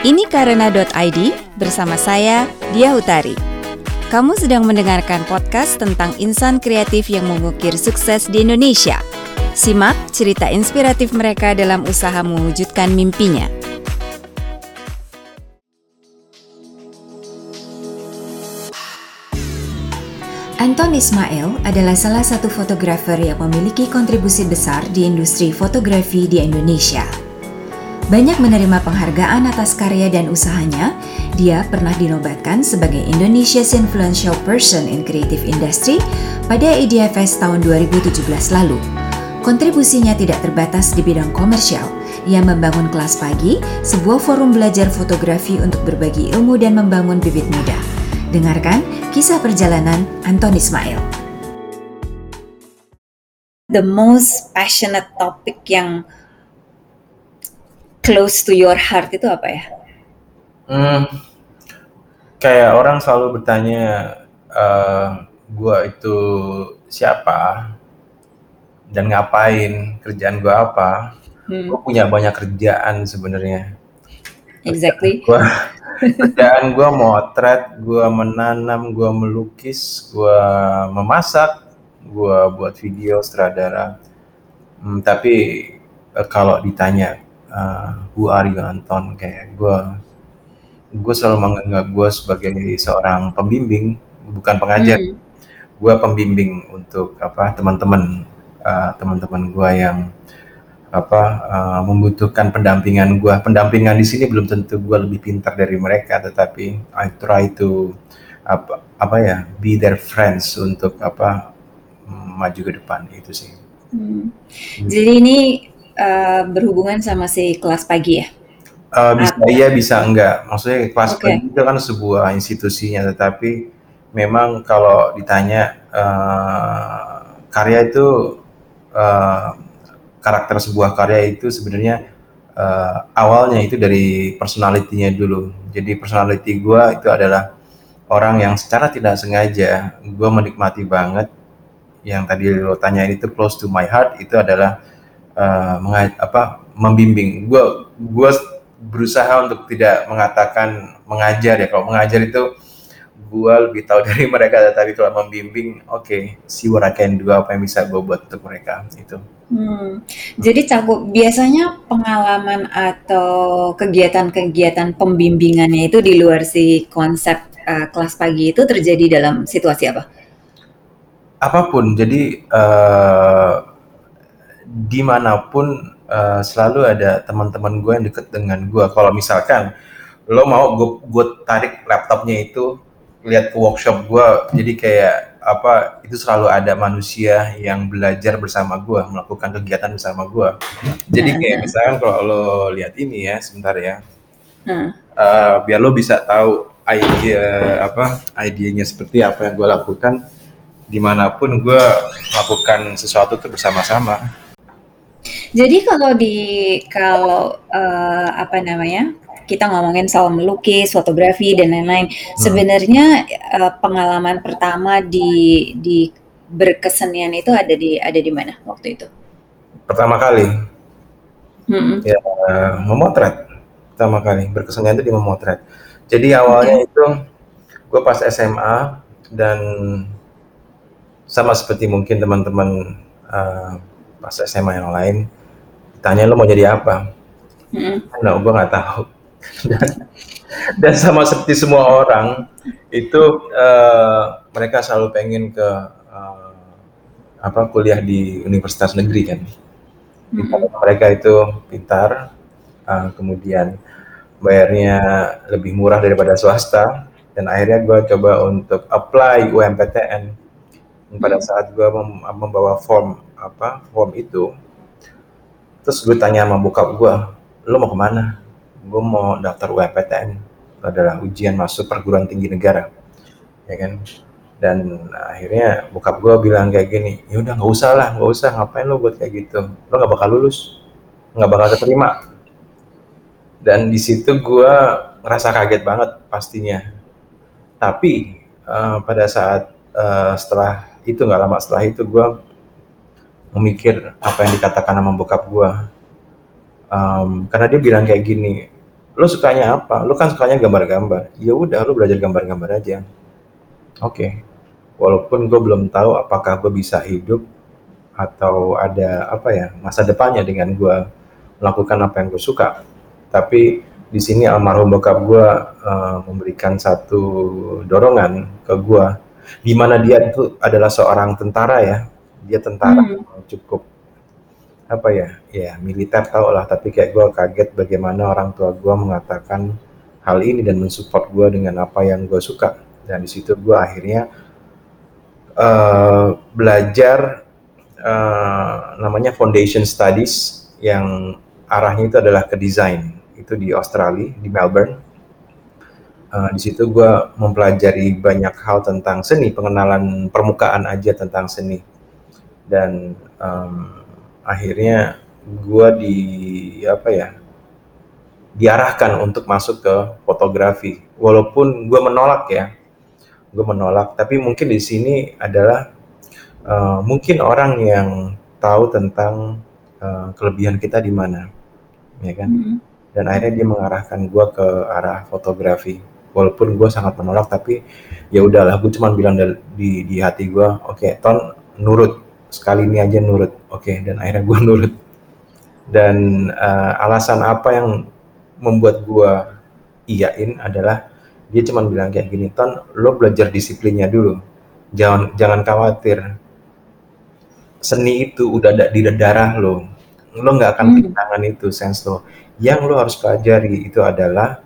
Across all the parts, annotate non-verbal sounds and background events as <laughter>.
Ini karena.id bersama saya, Dia Utari. Kamu sedang mendengarkan podcast tentang insan kreatif yang mengukir sukses di Indonesia. Simak cerita inspiratif mereka dalam usaha mewujudkan mimpinya. Anton Ismail adalah salah satu fotografer yang memiliki kontribusi besar di industri fotografi di Indonesia. Banyak menerima penghargaan atas karya dan usahanya, dia pernah dinobatkan sebagai Indonesia's Influential Person in Creative Industry pada IDFS tahun 2017 lalu. Kontribusinya tidak terbatas di bidang komersial. Ia membangun kelas pagi, sebuah forum belajar fotografi untuk berbagi ilmu dan membangun bibit muda. Dengarkan kisah perjalanan Anton Ismail. The most passionate topic yang close to your heart itu apa ya? Hmm, kayak orang selalu bertanya, uh, gua itu siapa? Dan ngapain, kerjaan gue apa. Hmm. Gue punya banyak kerjaan sebenarnya. Exactly. Gua kerjaan gue motret, gue menanam, gue melukis, gue memasak, gue buat video sutradara. Hmm, tapi uh, kalau ditanya, uh, who are you Anton? Kayak gue gue selalu menganggap gue sebagai seorang pembimbing, bukan pengajar. Hmm. Gue pembimbing untuk apa teman-teman uh, teman-teman gue yang apa uh, membutuhkan pendampingan gue. Pendampingan di sini belum tentu gue lebih pintar dari mereka, tetapi I try to apa apa ya be their friends untuk apa maju ke depan itu sih. Hmm. Jadi ini uh, berhubungan sama si kelas pagi ya? Uh, bisa iya bisa enggak. Maksudnya kelas okay. pagi itu kan sebuah institusinya, tetapi memang kalau ditanya uh, karya itu uh, karakter sebuah karya itu sebenarnya uh, awalnya itu dari personalitinya dulu. Jadi personality gue itu adalah orang yang secara tidak sengaja gue menikmati banget yang tadi lo tanya itu close to my heart itu adalah uh, apa membimbing. Gue gue berusaha untuk tidak mengatakan mengajar ya. Kalau mengajar itu gue lebih tahu <laughs> dari mereka tetapi kalau membimbing oke okay, see what I can do apa yang bisa gue buat untuk mereka itu hmm. jadi cakup biasanya pengalaman atau kegiatan-kegiatan pembimbingannya itu di luar si konsep uh, kelas pagi itu terjadi dalam situasi apa apa pun jadi uh, di mana pun uh, selalu ada teman-teman gue yang deket dengan gue kalau misalkan lo mau gue tarik laptopnya itu lihat ke workshop gue jadi kayak apa itu selalu ada manusia yang belajar bersama gue melakukan kegiatan bersama gue jadi kayak misalkan kalau lo lihat ini ya sebentar ya. Uh, biar lo bisa tahu ide apa idenya seperti apa yang gue lakukan di mana pun gue melakukan sesuatu itu bersama-sama jadi kalau di kalau uh, apa namanya kita ngomongin soal melukis, fotografi dan lain-lain. Hmm. Sebenarnya uh, pengalaman pertama di di berkesenian itu ada di ada di mana waktu itu? Pertama kali. Hmm. Ya memotret. Pertama kali berkesenian itu di memotret. Jadi awalnya okay. itu gue pas SMA dan sama seperti mungkin teman-teman uh, pas SMA yang lain tanya lo mau jadi apa? Mm -hmm. Nah, gue nggak tahu dan, dan sama seperti semua orang itu uh, mereka selalu pengen ke uh, apa kuliah di universitas negeri kan hmm. mereka itu pintar uh, kemudian bayarnya lebih murah daripada swasta dan akhirnya gue coba untuk apply UMPTN pada saat gue mem membawa form apa form itu terus gue tanya sama bokap gue lo mau ke mana? Gue mau daftar UPTN adalah ujian masuk perguruan tinggi negara. Ya kan? Dan akhirnya bokap gue bilang kayak gini ya udah nggak usah lah nggak usah ngapain lo buat kayak gitu? Lo nggak bakal lulus nggak bakal terima dan di situ gue ngerasa kaget banget pastinya. Tapi uh, pada saat uh, setelah itu nggak lama setelah itu gue memikir apa yang dikatakan sama bokap gue um, karena dia bilang kayak gini lo sukanya apa? Lo kan sukanya gambar-gambar. Ya udah, lo belajar gambar-gambar aja. Oke. Okay. Walaupun gue belum tahu apakah gue bisa hidup atau ada apa ya masa depannya dengan gue melakukan apa yang gue suka. Tapi di sini almarhum bokap gue uh, memberikan satu dorongan ke gue, di mana dia itu adalah seorang tentara ya, dia tentara. Hmm. cukup apa ya ya militer tau lah. Tapi kayak gue kaget bagaimana orang tua gue mengatakan hal ini dan mensupport gue dengan apa yang gue suka. Dan di situ gue akhirnya uh, belajar uh, namanya foundation studies yang arahnya itu adalah ke desain itu di Australia di Melbourne. Uh, di situ gue mempelajari banyak hal tentang seni pengenalan permukaan aja tentang seni dan um, akhirnya gue di apa ya diarahkan untuk masuk ke fotografi. Walaupun gue menolak ya gue menolak. Tapi mungkin di sini adalah uh, mungkin orang yang tahu tentang uh, kelebihan kita di mana ya kan? Mm -hmm. dan akhirnya dia mengarahkan gue ke arah fotografi. Walaupun gue sangat menolak tapi ya udahlah gue cuma bilang di di hati gue oke okay, ton nurut sekali ini aja nurut. Oke okay, dan akhirnya gue <laughs> nurut. Dan uh, alasan apa yang membuat gue iyain adalah dia cuma bilang kayak gini ton lo belajar disiplinnya dulu. Jangan jangan khawatir. Seni itu udah ada di darah lo. Lo nggak akan hmm. kehilangan itu sense lo. Yang lo harus pelajari itu adalah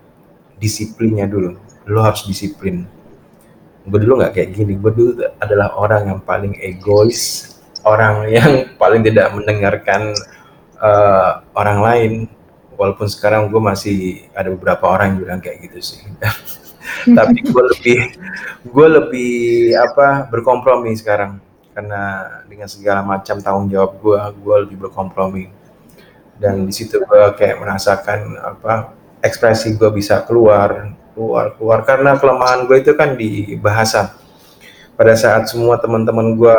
disiplinnya dulu. Lo harus disiplin. Gue dulu nggak kayak gini. Gue dulu adalah orang yang paling egois orang <laughs> yang paling tidak mendengarkan uh, orang lain. Walaupun sekarang gue masih ada beberapa orang yang bilang kayak gitu sih. <laughs> Tapi gue lebih gue lebih apa berkompromi sekarang. Karena dengan segala macam tanggung jawab gue gue lebih berkompromi. Dan di situ gue kayak merasakan apa ekspresi gue bisa keluar keluar keluar. Karena kelemahan gue itu kan di bahasa. Pada saat semua teman-teman gue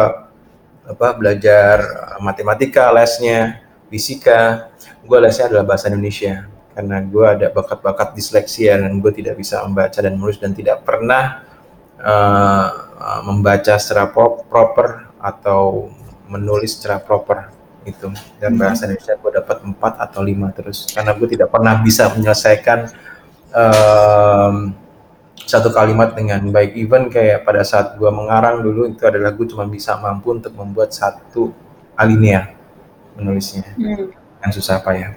apa belajar matematika lesnya fisika gue lesnya adalah bahasa Indonesia karena gue ada bakat-bakat disleksia dan gue tidak bisa membaca dan menulis dan tidak pernah uh, membaca secara proper atau menulis secara proper itu dan hmm. bahasa Indonesia gue dapat empat atau lima terus karena gue tidak pernah bisa menyelesaikan um, satu kalimat dengan baik. Even kayak pada saat gue mengarang dulu itu adalah gue cuma bisa mampu untuk membuat satu alinea menulisnya. Hmm. yang susah apa ya?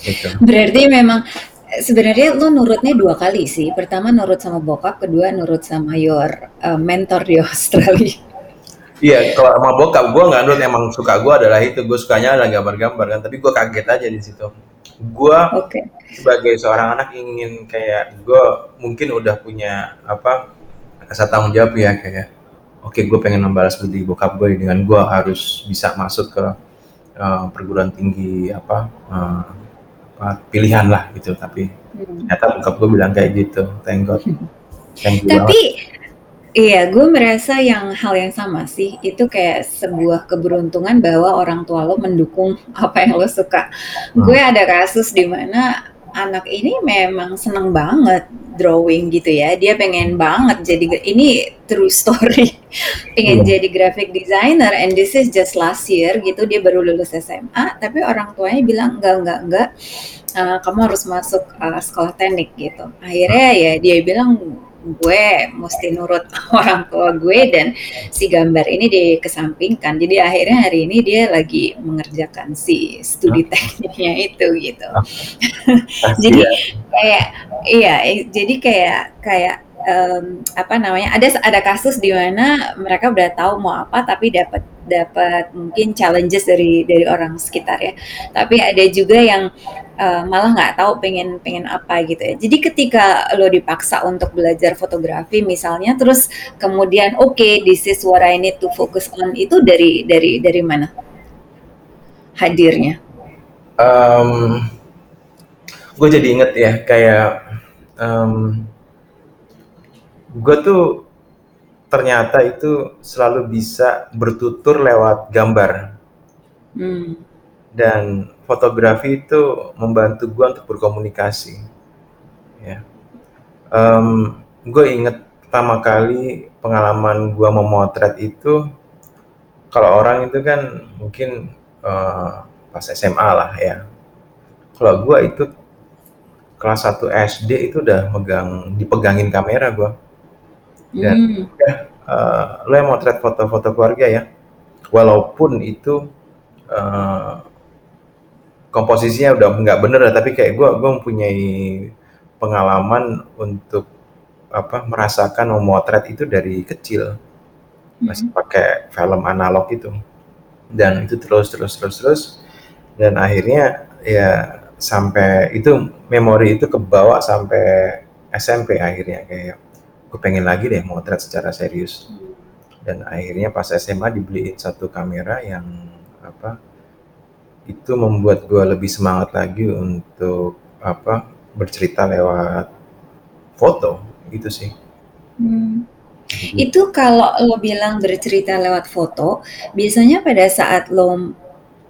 Gitu. berarti memang sebenarnya lo nurutnya dua kali sih. Pertama nurut sama bokap kedua nurut sama your uh, mentor di <laughs> Australia. Iya, kalau sama bokap gue nggak nurut emang suka gue adalah itu. Gue sukanya adalah gambar-gambar kan, tapi gue kaget aja di situ gue okay. sebagai seorang anak ingin kayak gue mungkin udah punya apa rasa tanggung jawab ya kayak oke okay, gue pengen membalas budi bokap gue dengan gue harus bisa masuk ke uh, perguruan tinggi apa, uh, apa pilihan lah gitu tapi hmm. ternyata bokap gue bilang kayak gitu thank god thank you tapi Iya, gue merasa yang hal yang sama sih, itu kayak sebuah keberuntungan bahwa orang tua lo mendukung <laughs> apa yang lo suka. Hmm. Gue ada kasus di mana anak ini memang seneng banget drawing gitu ya, dia pengen banget jadi ini true story, <laughs> pengen hmm. jadi graphic designer and this is just last year gitu, dia baru lulus SMA, tapi orang tuanya bilang enggak enggak enggak, uh, kamu harus masuk uh, sekolah teknik gitu. Akhirnya ya dia bilang gue mesti nurut <laughs> orang tua gue dan si gambar ini dikesampingkan. Jadi akhirnya hari ini dia lagi mengerjakan si studi tekniknya itu gitu. <laughs> jadi kayak iya, jadi kayak kayak um, apa namanya ada ada kasus di mana mereka udah tahu mau apa tapi dapat dapat mungkin challenges dari dari orang sekitar ya tapi ada juga yang uh, malah nggak tahu pengen pengen apa gitu ya. Jadi ketika lo dipaksa untuk belajar fotografi misalnya, terus kemudian oke okay, this is what I need to focus on itu dari dari dari mana hadirnya? Um, gue jadi inget ya kayak um, gue tuh ternyata itu selalu bisa bertutur lewat gambar. Hmm. Dan fotografi itu membantu gue untuk berkomunikasi. Ya. Um, gue inget pertama kali pengalaman gue memotret itu kalau orang itu kan mungkin uh, pas SMA lah ya. Kalau gue itu kelas 1 SD itu udah megang dipegangin kamera gue dan hmm. ya uh, lo yang motret foto-foto keluarga ya. Walaupun itu uh, komposisinya udah nggak bener tapi kayak gue gue mempunyai pengalaman untuk apa merasakan memotret itu dari kecil. Masih hmm. pakai film analog itu. Dan itu terus terus terus terus. Dan akhirnya ya sampai itu memori itu kebawa sampai SMP akhirnya kayak gue pengen lagi deh motret secara serius hmm. dan akhirnya pas SMA dibeliin satu kamera yang apa itu membuat gue lebih semangat lagi untuk apa bercerita lewat foto itu sih. Hmm. Itu kalau lo bilang bercerita lewat foto, biasanya pada saat lo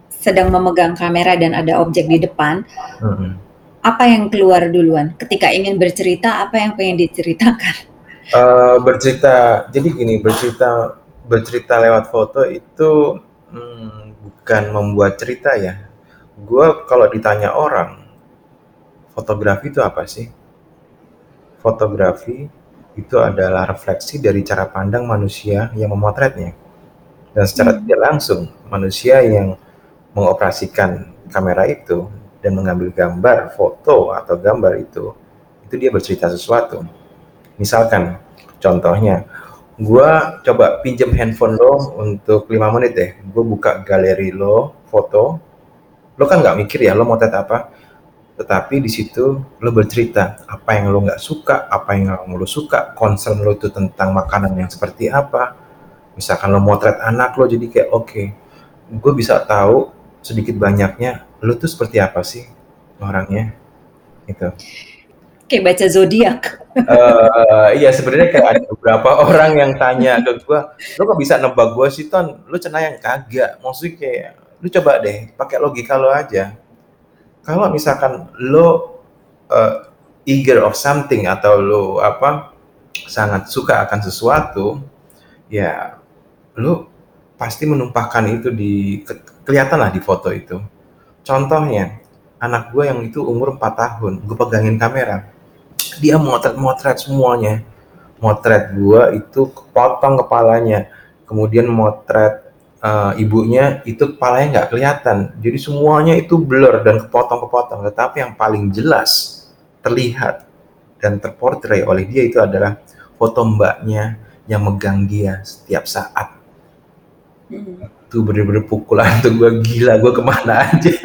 sedang memegang kamera dan ada objek di depan, hmm. apa yang keluar duluan? Ketika ingin bercerita, apa yang pengen diceritakan? Uh, bercerita, jadi gini, bercerita bercerita lewat foto itu hmm, bukan membuat cerita ya. Gue kalau ditanya orang, fotografi itu apa sih? Fotografi itu adalah refleksi dari cara pandang manusia yang memotretnya. Dan secara hmm. tidak langsung, manusia yang mengoperasikan kamera itu dan mengambil gambar, foto atau gambar itu, itu dia bercerita sesuatu. Misalkan, contohnya, gue coba pinjam handphone lo untuk lima menit deh. Gue buka galeri lo foto. Lo kan nggak mikir ya lo mau tet apa? Tetapi di situ lo bercerita apa yang lo nggak suka apa yang lo suka concern lo itu tentang makanan yang seperti apa. Misalkan lo motret anak lo jadi kayak oke okay, gue bisa tahu sedikit banyaknya lo tuh seperti apa sih orangnya? Itu kayak baca zodiak. Uh, iya sebenarnya kayak ada beberapa <laughs> orang yang tanya ke gue, lo kok bisa nebak gue sih ton? Lo cina yang kagak. Maksudnya kayak, lo coba deh pakai logika lo aja. Kalau misalkan lo uh, eager of something atau lo apa sangat suka akan sesuatu, ya lo pasti menumpahkan itu di ke, kelihatan lah di foto itu. Contohnya, anak gue yang itu umur 4 tahun, gue pegangin kamera, dia motret-motret semuanya. Motret gua itu kepotong kepalanya. Kemudian motret uh, ibunya itu kepalanya nggak kelihatan. Jadi semuanya itu blur dan kepotong-kepotong. Tetapi yang paling jelas terlihat dan terportray oleh dia itu adalah foto mbaknya yang megang dia setiap saat. Hmm. Itu bener-bener pukulan tuh gue gila, gue ke mana aja. <laughs>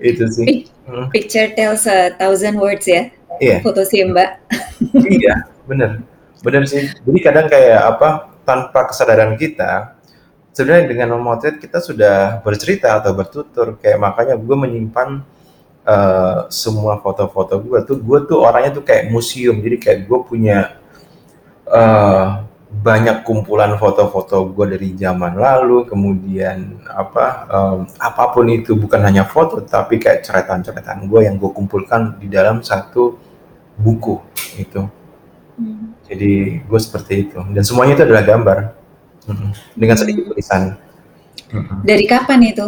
itu sih. Hmm. Picture tells a thousand words ya. Iya. Foto si Mbak. iya, bener. Bener sih. Jadi kadang kayak apa, tanpa kesadaran kita, sebenarnya dengan memotret kita sudah bercerita atau bertutur. Kayak makanya gue menyimpan uh, semua foto-foto gue tuh, gue tuh orangnya tuh kayak museum. Jadi kayak gue punya uh, banyak kumpulan foto-foto gue dari zaman lalu, kemudian apa um, apa pun itu bukan hanya foto, tapi kayak ceretan-ceretan gue yang gue kumpulkan di dalam satu buku itu. Hmm. Jadi gue seperti itu, dan semuanya itu adalah gambar hmm. dengan sedikit tulisan. Hmm. Dari kapan itu?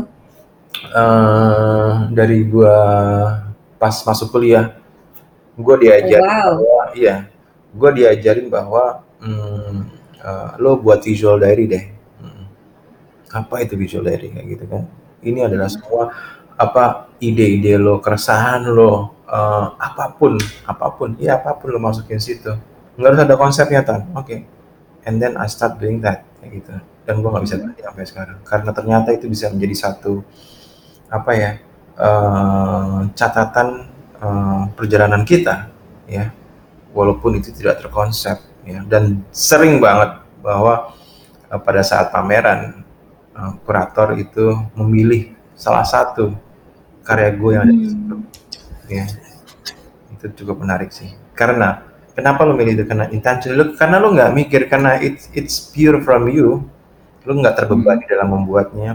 Uh, dari gue pas masuk kuliah, gue diajarin oh, wow. bahwa iya, gue diajarin bahwa hmm, uh, lo buat visual diary deh. Hmm. Apa itu visual diary kayak gitu kan? Ini adalah hmm. semua apa ide-ide lo, keresahan lo, uh, apa pun, apa pun, ya apa pun lo masukin situ. Nggak harus ada konsepnya kan? Oke. Okay. And then I start doing that kayak gitu. Dan gue nggak bisa hmm. berhenti sampai sekarang karena ternyata itu bisa menjadi satu apa ya uh, catatan uh, perjalanan kita ya walaupun itu tidak terkonsep ya dan sering banget bahwa uh, pada saat pameran uh, kurator itu memilih salah satu karya gue yang ada di situ. Ya itu cukup menarik sih. Karena kenapa lo milih itu? Karena intention lo karena lo nggak mikir karena it's it's pure from you lu nggak terbebani hmm. dalam membuatnya,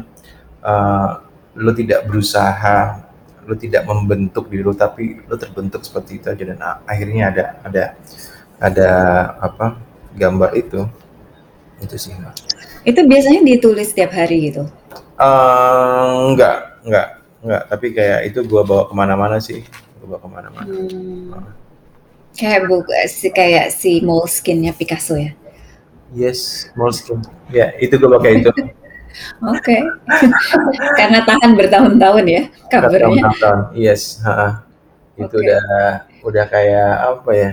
uh, lu tidak berusaha, lu tidak membentuk diri lu, tapi lu terbentuk seperti itu aja dan akhirnya ada ada ada apa gambar itu itu sih mbak. Itu biasanya ditulis setiap hari gitu? Uh, enggak, enggak, enggak. Tapi kayak itu gua bawa ke mana-mana sih, gua bawa ke mana-mana. Hmm. Kayak buku si kayak si Moleskine-nya Picasso ya? Yes, Moleskine. Ya, itu gue pakai itu. <laughs> Oke. Okay. <laughs> Karena tahan bertahun-tahun ya covernya. Tahun-tahun. Yes, ha Itu okay. udah udah kayak apa ya?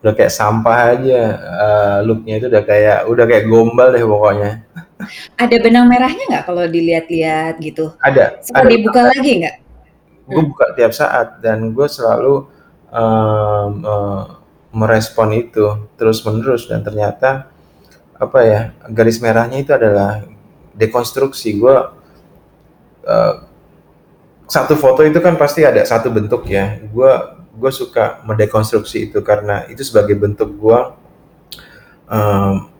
Udah kayak sampah aja uh, looknya itu udah kayak udah kayak gombal deh pokoknya. Ada benang merahnya nggak kalau dilihat-lihat gitu? Ada. Suka ada, dibuka ada. lagi nggak? Gue buka tiap saat dan gue selalu um, uh, merespon itu terus menerus dan ternyata apa ya garis merahnya itu adalah dekonstruksi gue uh, satu foto itu kan pasti ada satu bentuk ya gue gue suka mendekonstruksi itu karena itu sebagai bentuk gue um,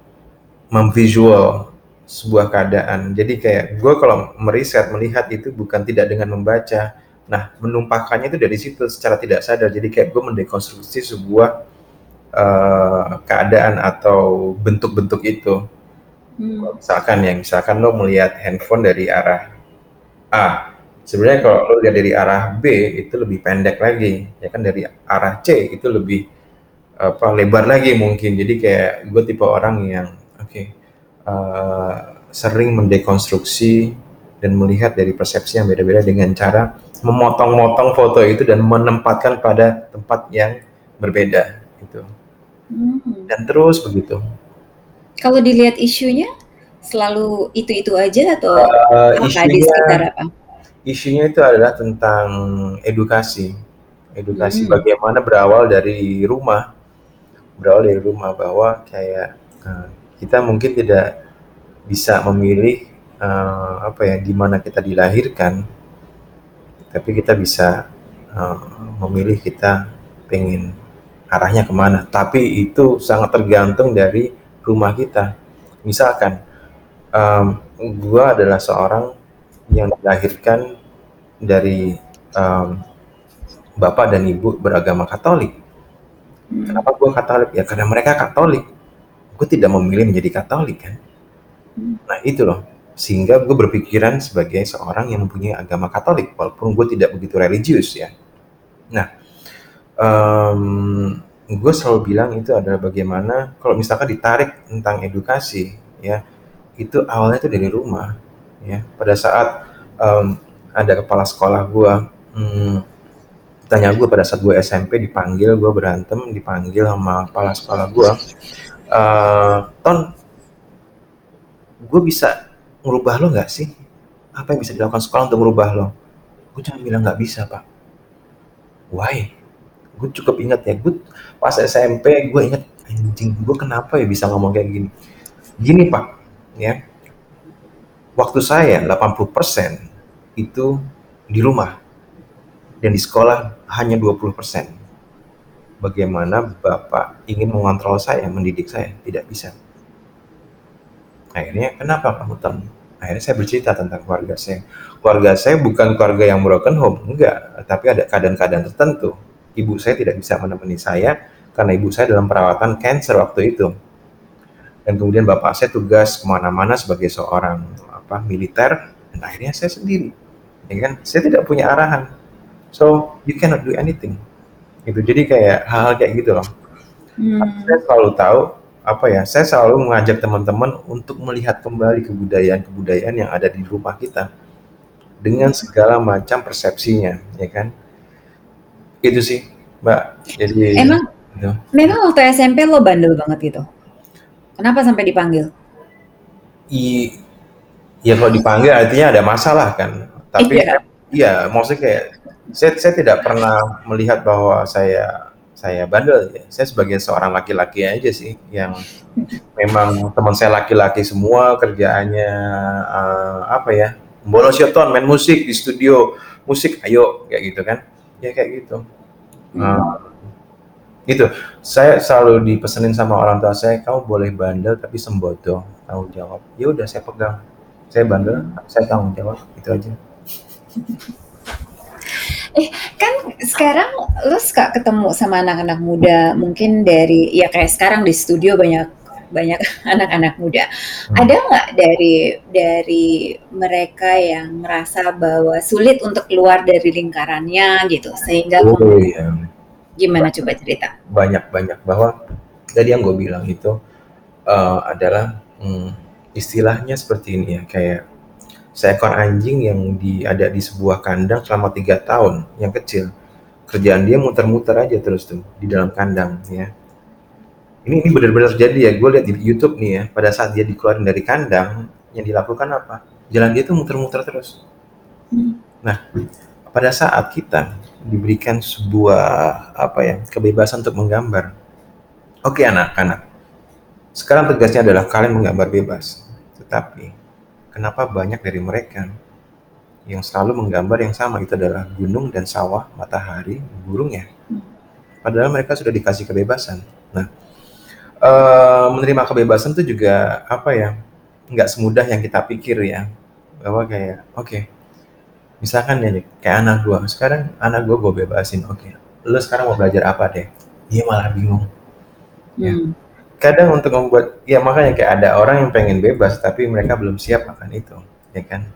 memvisual sebuah keadaan jadi kayak gue kalau meriset melihat itu bukan tidak dengan membaca Nah, menumpahkannya itu dari situ secara tidak sadar. Jadi kayak gue mendekonstruksi sebuah uh, keadaan atau bentuk-bentuk itu. Hmm. Misalkan ya, misalkan lo melihat handphone dari arah A. Sebenarnya kalau lo lihat dari arah B itu lebih pendek lagi, ya kan dari arah C itu lebih apa lebar lagi mungkin. Jadi kayak gue tipe orang yang oke okay, uh, eh, sering mendekonstruksi dan melihat dari persepsi yang beda-beda dengan cara memotong-motong foto itu dan menempatkan pada tempat yang berbeda gitu. Hmm. Dan terus begitu. Kalau dilihat isunya selalu itu-itu aja atau uh, isunya, di sekitar apa? Isunya itu adalah tentang edukasi. Edukasi hmm. bagaimana berawal dari rumah. Berawal dari rumah bahwa kayak uh, kita mungkin tidak bisa memilih uh, apa ya di mana kita dilahirkan tapi kita bisa uh, memilih kita pengen arahnya ke mana tapi itu sangat tergantung dari rumah kita misalkan um, gua adalah seorang yang dilahirkan dari um, bapak dan ibu beragama Katolik. Hmm. kenapa gua Katolik? Ya karena mereka Katolik. Gue tidak memilih menjadi Katolik kan? Hmm. nah itu loh. Sehingga gue berpikiran sebagai seorang yang mempunyai agama Katolik walaupun gue tidak begitu religius ya. Nah um, gue selalu bilang itu adalah bagaimana kalau misalkan ditarik tentang edukasi ya itu awalnya itu dari rumah ya. Pada saat um, ada kepala sekolah gue hmm, tanya gue pada saat gue SMP dipanggil gue berantem dipanggil sama kepala sekolah gue uh, ton gue bisa ngerubah lo nggak sih? Apa yang bisa dilakukan sekolah untuk merubah lo? Gue cuma bilang nggak bisa pak. Why? Gue cukup ingat ya, gue pas SMP gue inget anjing gue kenapa ya bisa ngomong kayak gini. Gini pak, ya. Waktu saya 80% itu di rumah dan di sekolah hanya 20%. Bagaimana Bapak ingin mengontrol saya, mendidik saya? Tidak bisa Akhirnya, "Kenapa kamu Tom?" Akhirnya saya bercerita tentang keluarga saya. Keluarga saya bukan keluarga yang broken home, enggak, tapi ada keadaan-keadaan tertentu. Ibu saya tidak bisa menemani saya karena ibu saya dalam perawatan cancer waktu itu. Dan kemudian bapak saya tugas ke mana-mana sebagai seorang apa militer, dan akhirnya saya sendiri. Ya kan? Saya tidak punya arahan. So, you cannot do anything. Itu jadi kayak hal-hal kayak gitu loh. Hmm. Saya selalu tahu apa ya, saya selalu mengajak teman-teman untuk melihat kembali kebudayaan-kebudayaan yang ada di rumah kita dengan segala macam persepsinya, ya kan? Itu sih, Mbak. Jadi Emang gitu. memang waktu SMP lo bandel banget gitu? Kenapa sampai dipanggil? I, ya kalau dipanggil artinya ada masalah kan. Tapi iya, iya maksudnya kayak saya, saya tidak pernah melihat bahwa saya saya bandel ya. Saya sebagai seorang laki-laki aja sih yang memang teman saya laki-laki semua kerjaannya uh, apa ya? Bolos yoton main musik di studio musik ayo kayak gitu kan. Ya kayak gitu. Uh, itu saya selalu dipesenin sama orang tua saya kamu boleh bandel tapi sembodo tanggung jawab ya udah saya pegang saya bandel saya tanggung jawab itu aja eh kan sekarang lu suka ketemu sama anak-anak muda? Mungkin dari ya kayak sekarang di studio banyak banyak <laughs> anak-anak muda. Hmm. ada nggak dari dari mereka yang merasa bahwa sulit untuk keluar dari lingkarannya gitu? Sehingga oh, iya. Gimana coba cerita? Banyak-banyak bahwa tadi yang gue bilang itu uh, adalah hmm, istilahnya seperti ini ya kayak seekor anjing yang di ada di sebuah kandang selama tiga tahun yang kecil. Kerjaan dia muter-muter aja terus tuh di dalam kandang ya. Ini ini benar-benar terjadi ya. Gue lihat di YouTube nih ya pada saat dia dikeluarin dari kandang yang dilakukan apa? Jalan dia tuh muter-muter terus. Nah pada saat kita diberikan sebuah apa ya kebebasan untuk menggambar. Oke anak-anak, sekarang tegasnya adalah kalian menggambar bebas. Tetapi kenapa banyak dari mereka yang selalu menggambar yang sama itu adalah gunung dan sawah, matahari, burung ya. Padahal mereka sudah dikasih kebebasan. Nah, uh, menerima kebebasan itu juga apa ya? Nggak semudah yang kita pikir ya. Bahwa kayak oke, okay, misalkan ya kayak anak gue sekarang anak gue gue bebasin oke okay. lo sekarang mau belajar apa deh dia malah bingung ya hmm. Kadang untuk membuat ya makanya kayak ada orang yang pengen bebas tapi mereka belum siap akan itu ya kan?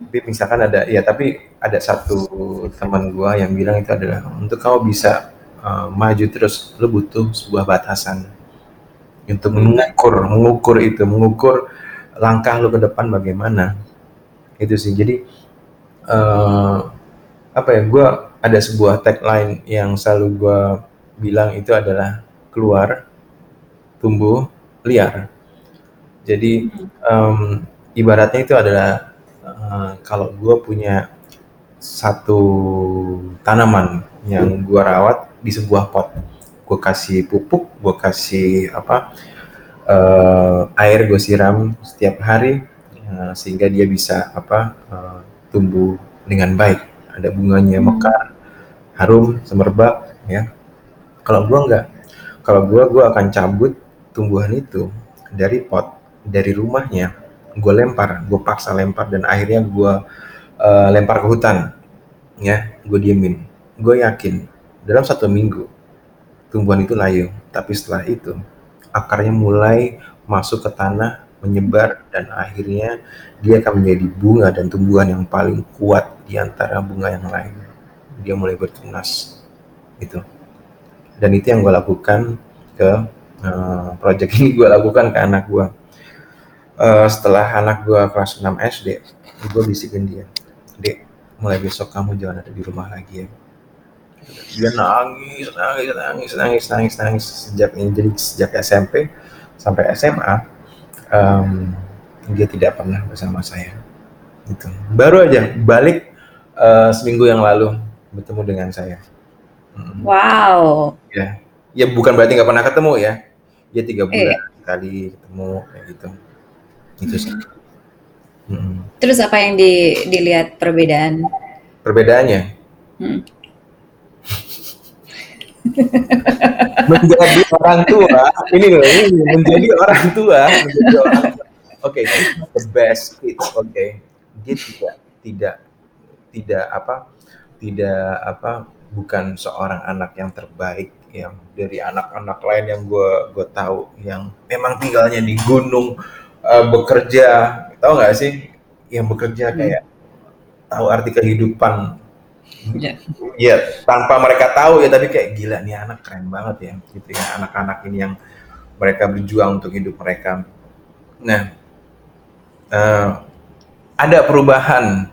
Tapi misalkan ada ya tapi ada satu teman gue yang bilang itu adalah untuk kamu bisa uh, maju terus lo butuh sebuah batasan untuk mengukur mengukur itu mengukur langkah lo ke depan bagaimana. Itu sih. Jadi uh, apa ya gue ada sebuah tagline yang selalu gue bilang itu adalah keluar tumbuh liar jadi um, ibaratnya itu adalah uh, kalau gue punya satu tanaman yang gue rawat di sebuah pot gue kasih pupuk gue kasih apa uh, air gue siram setiap hari uh, sehingga dia bisa apa uh, tumbuh dengan baik. Ada bunganya hmm. mekar, harum, semerbak, ya. Kalau gua enggak, kalau gua gua akan cabut tumbuhan itu dari pot, dari rumahnya, gue lempar, gue paksa lempar dan akhirnya gue uh, lempar ke hutan, ya, gue diemin. Gue yakin dalam satu minggu tumbuhan itu layu, tapi setelah itu akarnya mulai masuk ke tanah menyebar dan akhirnya dia akan menjadi bunga dan tumbuhan yang paling kuat di antara bunga yang lain. Dia mulai bertunas itu. Dan itu yang gue lakukan ke uh, project ini gue lakukan ke anak gue. Uh, setelah anak gue kelas 6 SD, gue bisikin dia, Dek, mulai besok kamu jangan ada di rumah lagi ya. Dia nangis, nangis, nangis, nangis, nangis, nangis sejak ini jadi sejak SMP sampai SMA um, dia tidak pernah bersama saya. Gitu. Baru aja balik uh, seminggu yang lalu bertemu dengan saya. Wow. Ya, ya bukan berarti nggak pernah ketemu ya. Dia tiga eh. bulan eh. kali ketemu kayak gitu. Itu sih. Hmm. Terus apa yang di, dilihat perbedaan? Perbedaannya? Hmm. <laughs> menjadi orang tua ini loh ini menjadi orang tua menjadi orang oke okay, the best kids oke okay. dia tidak tidak tidak apa tidak apa bukan seorang anak yang terbaik yang dari anak-anak lain yang gue gue tahu yang memang tinggalnya di gunung uh, bekerja tahu nggak sih yang bekerja hmm. kayak tahu arti kehidupan. Ya, tanpa mereka tahu ya, tapi kayak gila nih anak keren banget ya, gitu ya anak-anak ini yang mereka berjuang untuk hidup mereka. Nah, uh, ada perubahan,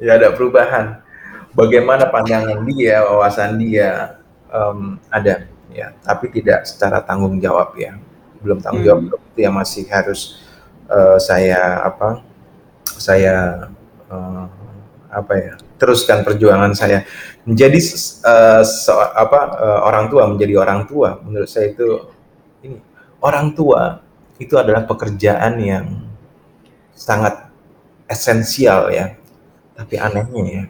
ya ada perubahan. Bagaimana pandangan dia, wawasan dia um, ada, ya, tapi tidak secara tanggung jawab ya, belum tanggung jawab hmm. itu yang masih harus uh, saya apa, saya uh, apa ya teruskan perjuangan saya. Menjadi uh, so, apa uh, orang tua menjadi orang tua. Menurut saya itu ini orang tua itu adalah pekerjaan yang sangat esensial ya. Tapi anehnya ya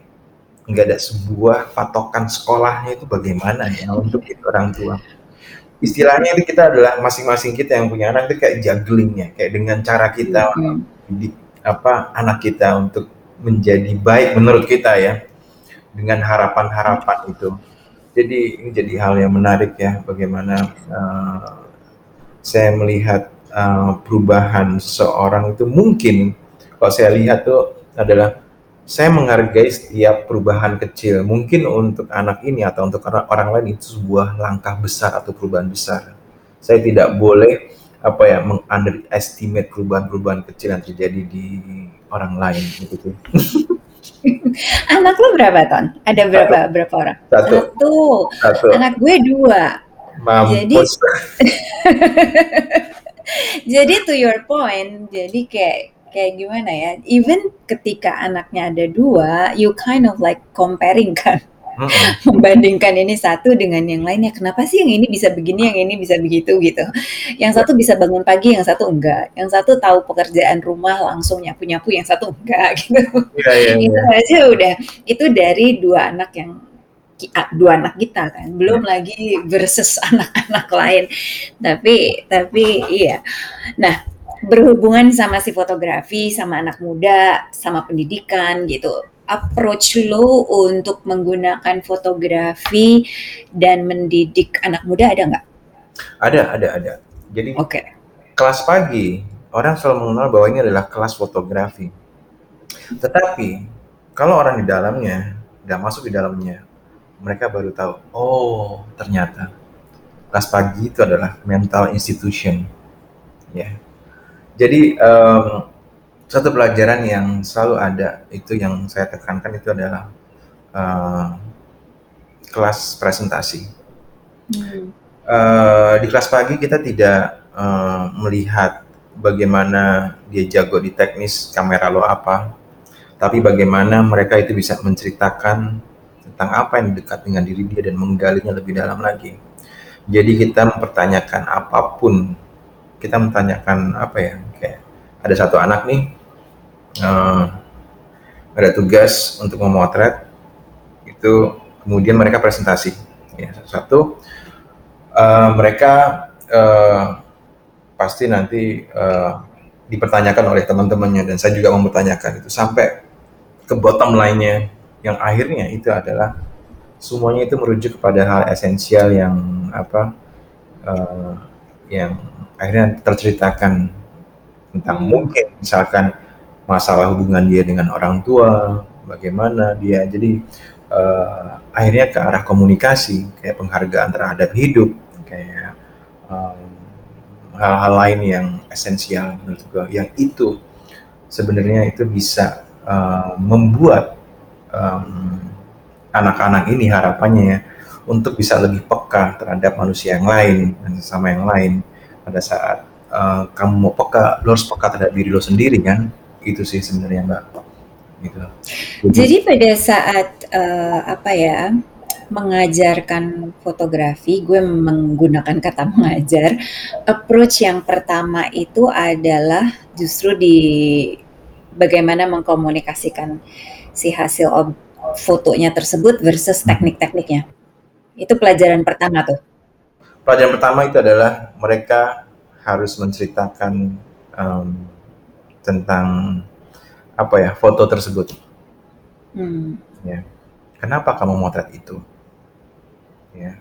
nggak ada sebuah patokan sekolahnya itu bagaimana ya untuk itu orang tua. Istilahnya itu kita adalah masing-masing kita yang punya anak itu kayak jugglingnya, kayak dengan cara kita di apa anak kita untuk menjadi baik menurut kita ya dengan harapan-harapan itu. Jadi ini jadi hal yang menarik ya bagaimana uh, saya melihat uh, perubahan seorang itu mungkin kalau saya lihat tuh adalah saya menghargai setiap perubahan kecil. Mungkin untuk anak ini atau untuk orang lain itu sebuah langkah besar atau perubahan besar. Saya tidak boleh apa ya mengunderestimate perubahan-perubahan kecil yang terjadi di orang lain gitu. <laughs> Anak lu berapa ton? Ada berapa Satu. berapa orang? Satu. Satu. Satu. Anak gue dua. Mampus. Jadi <laughs> jadi to your point, jadi kayak kayak gimana ya? Even ketika anaknya ada dua, you kind of like comparing kan. <laughs> Membandingkan ini satu dengan yang lainnya. Kenapa sih yang ini bisa begini, yang ini bisa begitu gitu. Yang satu bisa bangun pagi, yang satu enggak. Yang satu tahu pekerjaan rumah langsung nyapu-nyapu, yang satu enggak <laughs> gitu. Yeah, yeah, yeah. Itu aja udah. Itu dari dua anak yang dua anak kita kan belum lagi versus <laughs> anak-anak lain tapi tapi iya nah berhubungan sama si fotografi sama anak muda sama pendidikan gitu approach lo untuk menggunakan fotografi dan mendidik anak muda ada nggak? Ada, ada, ada. Jadi okay. kelas pagi orang selalu mengenal bahwa ini adalah kelas fotografi. Tetapi kalau orang di dalamnya, tidak masuk di dalamnya, mereka baru tahu, oh ternyata kelas pagi itu adalah mental institution. Ya. Jadi um, satu pelajaran yang selalu ada itu yang saya tekankan itu adalah uh, kelas presentasi. Hmm. Uh, di kelas pagi kita tidak uh, melihat bagaimana dia jago di teknis kamera lo apa, tapi bagaimana mereka itu bisa menceritakan tentang apa yang dekat dengan diri dia dan menggalinya lebih dalam lagi. Jadi kita mempertanyakan apa pun, kita mempertanyakan apa ya, ada satu anak nih uh, ada tugas untuk memotret. Itu kemudian mereka presentasi. Ya satu uh, mereka uh, pasti nanti uh, dipertanyakan oleh teman-temannya dan saya juga mempertanyakan itu. Sampai ke bottom lainnya yang akhirnya itu adalah semuanya itu merujuk kepada hal esensial yang apa uh, yang akhirnya terceritakan tentang mungkin misalkan masalah hubungan dia dengan orang tua, bagaimana dia. Jadi uh, akhirnya ke arah komunikasi, kayak penghargaan terhadap hidup, kayak hal-hal lain yang esensial menurut gue. Yang itu sebenarnya itu bisa uh, membuat anak-anak um, ini harapannya ya untuk bisa lebih peka terhadap manusia yang lain dan sesama yang lain pada saat uh, kamu mau peka, lo harus peka terhadap diri lo sendiri kan itu sih sebenarnya mbak gitu jadi pada saat uh, apa ya mengajarkan fotografi, gue menggunakan kata <laughs> mengajar. Approach yang pertama itu adalah justru di bagaimana mengkomunikasikan si hasil fotonya tersebut versus hmm. teknik-tekniknya. Itu pelajaran pertama tuh. Pelajaran pertama itu adalah mereka harus menceritakan um, tentang apa ya foto tersebut. Hmm. Ya. Kenapa kamu motret itu? Ya.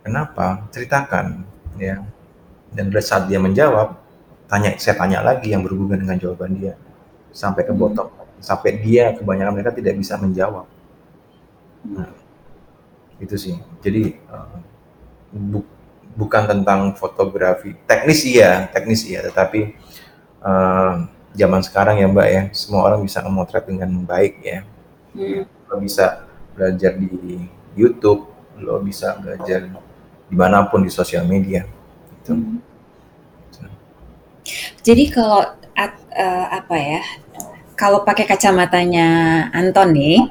Kenapa? Ceritakan. Ya. Dan pada saat dia menjawab, tanya saya tanya lagi yang berhubungan dengan jawaban dia sampai ke hmm. bottom. Sampai dia kebanyakan mereka tidak bisa menjawab. Nah, itu sih. Jadi uh, bukan tentang fotografi teknis iya, teknis iya, tetapi uh, zaman sekarang ya Mbak ya, semua orang bisa memotret dengan baik ya. Hmm. Lo bisa belajar di YouTube, lo bisa belajar di mana pun di sosial media. Gitu. Hmm. Jadi kalau uh, apa ya, kalau pakai kacamatanya Anton nih,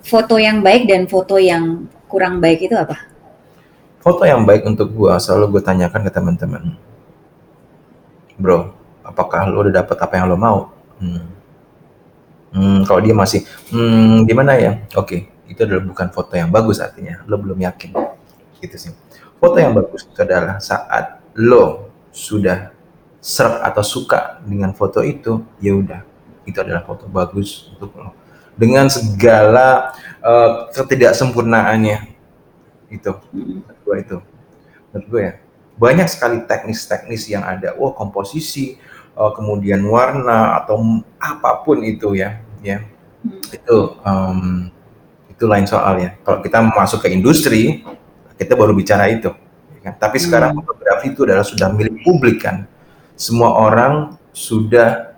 foto yang baik dan foto yang kurang baik itu apa? Foto yang baik untuk gua selalu gue tanyakan ke teman-teman. Bro, apakah lo udah dapet apa yang lo mau? Hmm. Hmm, kalau dia masih, hmm, gimana ya? Oke, itu adalah bukan foto yang bagus artinya, lo belum yakin. Gitu sih. Foto yang bagus itu adalah saat lo sudah serap atau suka dengan foto itu, ya udah, itu adalah foto bagus untuk lo. Dengan segala uh, ketidaksempurnaannya, itu, menurut gue itu, menurut gue ya, banyak sekali teknis-teknis yang ada. Oh, komposisi, uh, kemudian warna atau apa pun itu ya, ya hmm. itu um, itu lain soal ya. Kalau kita masuk ke industri, kita baru bicara itu. Ya kan? Tapi sekarang hmm. fotografi itu adalah sudah milik publik kan. Semua orang sudah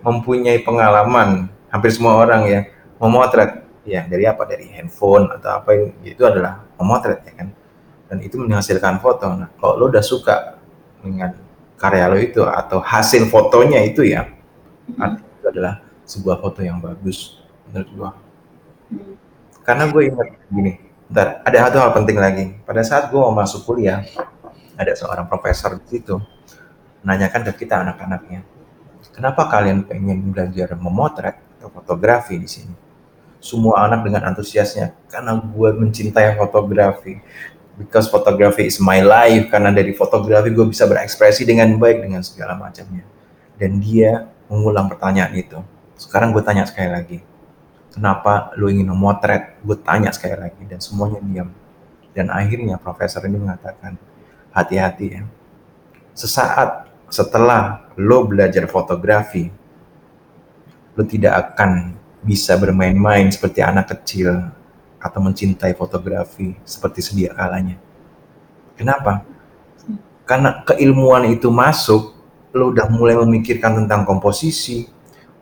mempunyai pengalaman, hampir semua orang ya memotret ya dari apa dari handphone atau apa itu adalah memotret ya kan dan itu menghasilkan foto. Nah kalau lo udah suka dengan karya lo itu atau hasil fotonya itu ya hmm. itu adalah sebuah foto yang bagus menurut gua. Hmm. karena gue ingat gini Bentar, ada satu hal penting lagi. Pada saat gue mau masuk kuliah ada seorang profesor di situ menanyakan ke kita anak-anaknya kenapa kalian pengen belajar memotret atau fotografi di sini? Semua anak dengan antusiasnya karena gue mencintai fotografi because photography is my life karena dari fotografi gue bisa berekspresi dengan baik dengan segala macamnya. Dan dia mengulang pertanyaan itu. Sekarang gue tanya sekali lagi kenapa lu ingin memotret? Gue tanya sekali lagi dan semuanya diam. Dan akhirnya profesor ini mengatakan hati-hati ya. Sesaat setelah lo belajar fotografi lo tidak akan bisa bermain-main seperti anak kecil atau mencintai fotografi seperti sedia kalanya. Kenapa? Karena keilmuan itu masuk, lo udah mulai memikirkan tentang komposisi,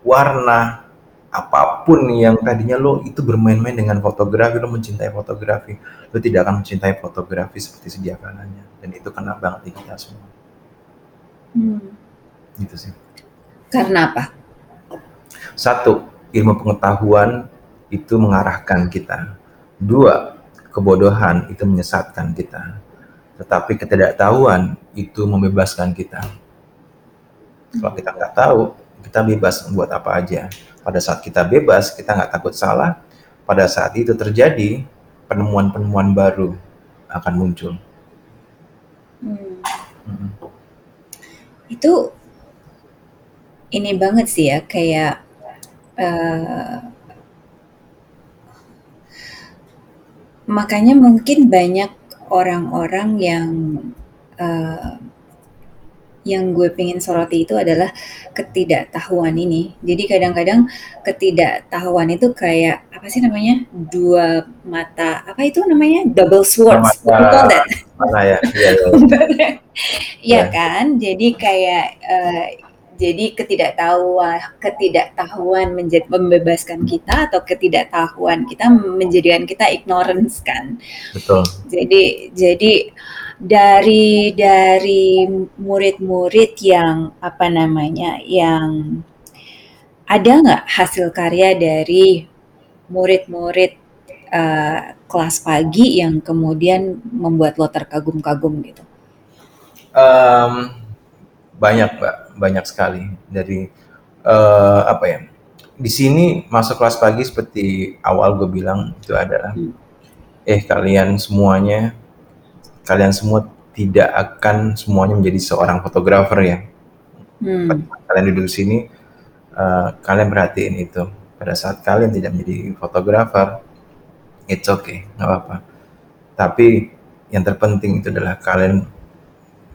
warna, apa pun yang tadinya lo itu bermain-main dengan fotografi, lo mencintai fotografi, lo tidak akan mencintai fotografi seperti sedia kalanya. Dan itu kena banget di kita semua. Hmm. Gitu sih. Karena apa? Satu, ilmu pengetahuan itu mengarahkan kita Dua, kebodohan itu menyesatkan kita. Tetapi ketidaktahuan itu membebaskan kita. Kalau kita nggak tahu, kita bebas buat apa aja. Pada saat kita bebas, kita nggak takut salah. Pada saat itu terjadi, penemuan-penemuan baru akan muncul. Hmm. Itu ini banget sih ya, kayak uh, Makanya mungkin banyak orang-orang yang, uh, yang gue pengen soroti itu adalah ketidaktahuan ini. Jadi kadang-kadang ketidaktahuan itu kayak, apa sih namanya, dua mata apa itu namanya, double swords, Mata mana ya? Iya. Iya <laughs> ya. kan? Jadi kayak, uh, jadi ketidaktahuan ketidaktahuan menjadi membebaskan kita atau ketidaktahuan kita menjadikan kita ignorance kan. Betul. Jadi jadi dari dari murid-murid yang apa namanya yang ada nggak hasil karya dari murid-murid uh, kelas pagi yang kemudian membuat lo terkagum-kagum gitu? Um, banyak mbak banyak sekali. Dari uh, apa ya di sini masuk kelas pagi seperti awal gue bilang itu adalah hmm. eh kalian semuanya kalian semua tidak akan semuanya menjadi seorang fotografer ya. Hmm. kalian duduk di sini uh, kalian perhatiin itu. Pada saat kalian tidak menjadi fotografer it's okay nggak apa-apa. Tapi yang terpenting itu adalah kalian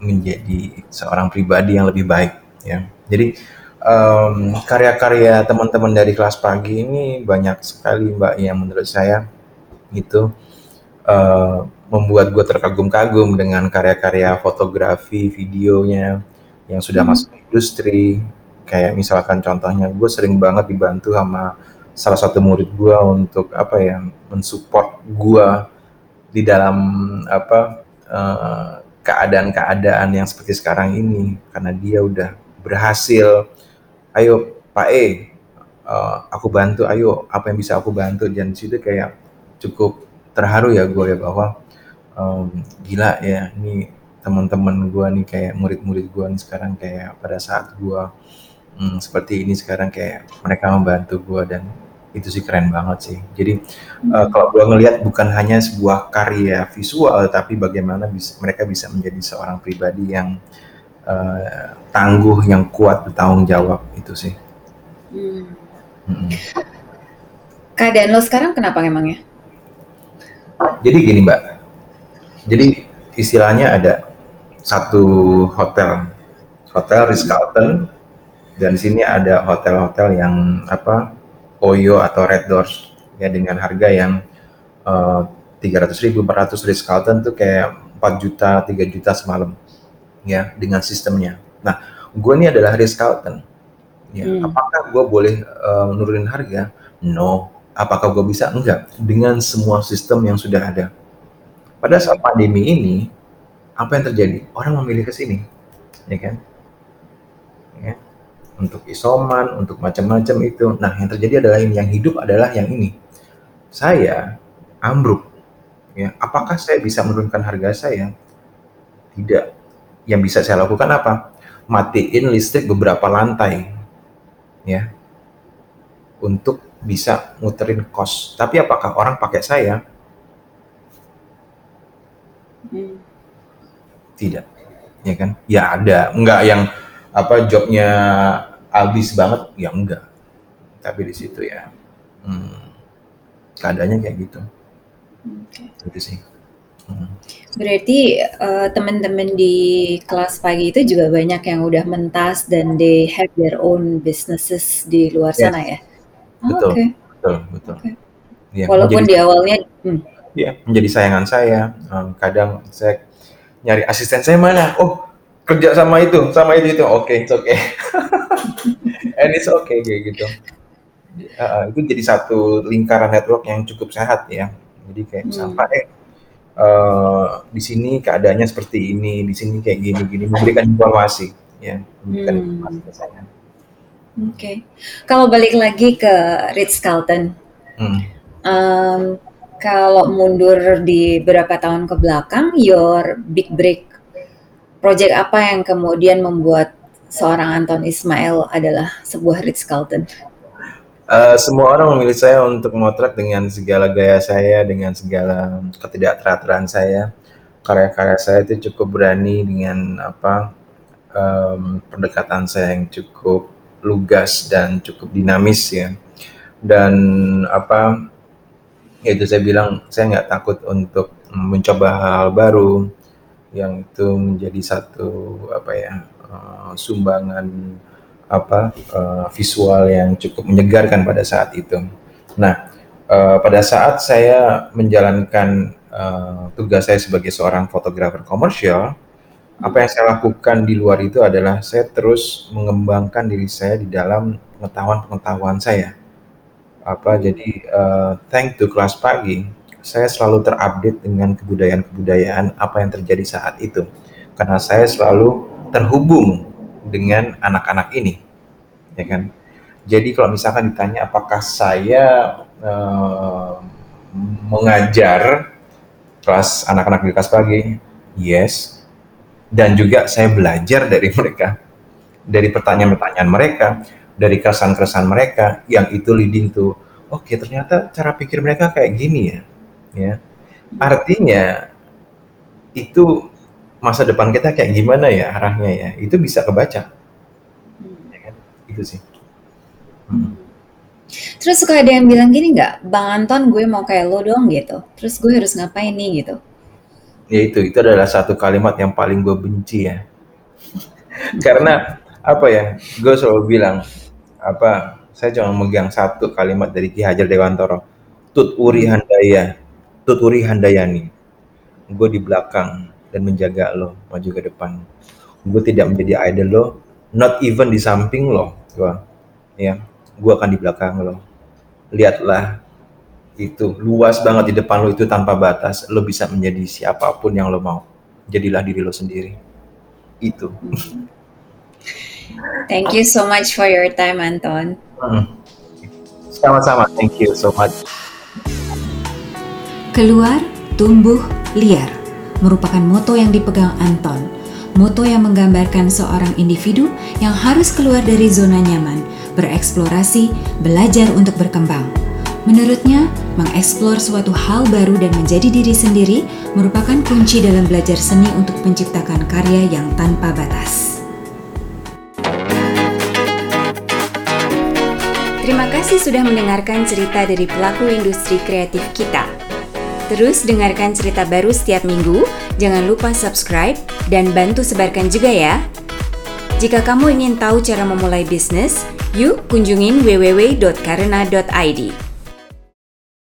menjadi seorang pribadi yang lebih baik ya. Jadi um, karya-karya teman-teman dari kelas pagi ini banyak sekali Mbak yang menurut saya itu uh, membuat gue terkagum-kagum dengan karya-karya fotografi, videonya yang sudah hmm. masuk industri. Kayak misalkan contohnya gue sering banget dibantu sama salah satu murid gue untuk apa ya mensupport gue di dalam apa uh, keadaan-keadaan yang seperti sekarang ini karena dia udah berhasil. Ayo Pak E uh, aku bantu. Ayo apa yang bisa aku bantu? Dan situ kayak cukup terharu ya gue ya bahwa um, gila ya ini teman-teman gue nih kayak murid-murid gue nih sekarang kayak pada saat gue hmm, seperti ini sekarang kayak mereka membantu gue dan itu sih keren banget sih. Jadi uh, kalau gue ngelihat bukan hanya sebuah karya visual, tapi bagaimana bisa mereka bisa menjadi seorang pribadi yang uh, tangguh, yang kuat bertanggung jawab itu sih. Hmm. Hmm. Keadaan lo sekarang kenapa emangnya? Jadi gini mbak, jadi istilahnya ada satu hotel, hotel Ritz Carlton, dan sini ada hotel-hotel yang apa Oyo atau Red Doors ya dengan harga yang eh, tiga ratus ribu, empat ratus Ritz Carlton tuh kayak 4 juta, 3 juta semalam ya dengan sistemnya. Nah, gue ini adalah Ritz Carlton. Ya, hmm. apakah gue boleh uh, menurunin harga? No. Apakah gue bisa? Enggak. Dengan semua sistem yang sudah ada. Pada saat pandemi ini, apa yang terjadi? Orang memilih ke sini, ya kan? Untuk isoman, untuk macam-macam itu. Nah, yang terjadi adalah ini, yang hidup adalah yang ini. Saya ambruk. Ya, apakah saya bisa menurunkan harga saya? Tidak. Yang bisa saya lakukan apa? Matiin listrik beberapa lantai. Ya. Untuk bisa muterin kos. Tapi apakah orang pakai saya? Hmm. Tidak. Ya kan? Ya ada, enggak yang apa jobnya habis banget ya enggak tapi di situ ya hmm, keadaannya kayak gitu okay. itu sih hmm. berarti uh, teman-teman di kelas pagi itu juga banyak yang udah mentas dan they have their own businesses di luar sana ya oh, betul, okay. betul betul okay. ya, walaupun menjadi, di awalnya hmm. ya menjadi sayangan saya um, kadang saya nyari asisten saya mana oh kerja sama itu sama itu itu oke okay, it's okay <laughs> and it's okay kayak gitu uh, itu jadi satu lingkaran network yang cukup sehat ya jadi kayak hmm. sampai eh uh, di sini keadaannya seperti ini di sini kayak gini gini memberikan informasi ya memberikan hmm. informasi ke saya oke okay. kalau balik lagi ke Ritz Carlton hmm. um, kalau mundur di beberapa tahun ke belakang your big break Project apa yang kemudian membuat seorang Anton Ismail adalah sebuah Ritz Carlton? Uh, semua orang memilih saya untuk motret dengan segala gaya saya, dengan segala ketidakteraturan saya. Karya-karya saya itu cukup berani dengan apa um, pendekatan saya yang cukup lugas dan cukup dinamis ya. Dan apa itu saya bilang saya nggak takut untuk mencoba hal-hal baru yang itu menjadi satu apa ya uh, sumbangan apa uh, visual yang cukup menyegarkan pada saat itu. Nah, uh, pada saat saya menjalankan uh, tugas saya sebagai seorang fotografer komersial, apa yang saya lakukan di luar itu adalah saya terus mengembangkan diri saya di dalam pengetahuan-pengetahuan saya. Apa jadi uh, thank to kelas pagi saya selalu terupdate dengan kebudayaan-kebudayaan apa yang terjadi saat itu. Karena saya selalu terhubung dengan anak-anak ini, ya kan. Jadi kalau misalkan ditanya apakah saya uh, mengajar kelas anak-anak di kelas pagi, yes. Dan juga saya belajar dari <laughs> mereka, dari pertanyaan-pertanyaan mereka, dari keresahan-keresahan mereka, yang itu leading to, oke okay, ternyata cara pikir mereka kayak gini ya ya. Artinya itu masa depan kita kayak gimana ya arahnya ya, itu bisa kebaca. Ya kan? Itu sih. Hmm. Terus suka ada yang bilang gini nggak, Bang Anton gue mau kayak lo dong gitu. Terus gue harus ngapain nih gitu. Ya itu, itu adalah satu kalimat yang paling gue benci ya. <laughs> Karena apa ya, gue selalu bilang, apa, saya cuma megang satu kalimat dari Ki Hajar Dewantoro, Tut Uri Handaya, Tuturi Handayani. Gue di belakang dan menjaga lo maju ke depan. Gue tidak menjadi idol lo, not even di samping lo. Gue, ya, gue akan di belakang lo. Lihatlah itu luas banget di depan lo itu tanpa batas. Lo bisa menjadi siapa pun yang lo mau. Jadilah diri lo sendiri. Itu. Thank you so much for your time, Anton. Sama-sama. Thank you so much. Keluar, tumbuh, liar merupakan moto yang dipegang Anton. moto yang menggambarkan seorang individu yang harus keluar dari zona nyaman, bereksplorasi, belajar untuk berkembang. Menurutnya, mengeksplor suatu hal baru dan menjadi diri sendiri merupakan kunci dalam belajar seni untuk menciptakan karya yang tanpa batas. Terima kasih sudah mendengarkan cerita dari pelaku industri kreatif kita. Terus dengarkan cerita baru setiap minggu, jangan lupa subscribe dan bantu sebarkan juga ya. Jika kamu ingin tahu cara memulai bisnis, yuk kunjungin www.karena.id.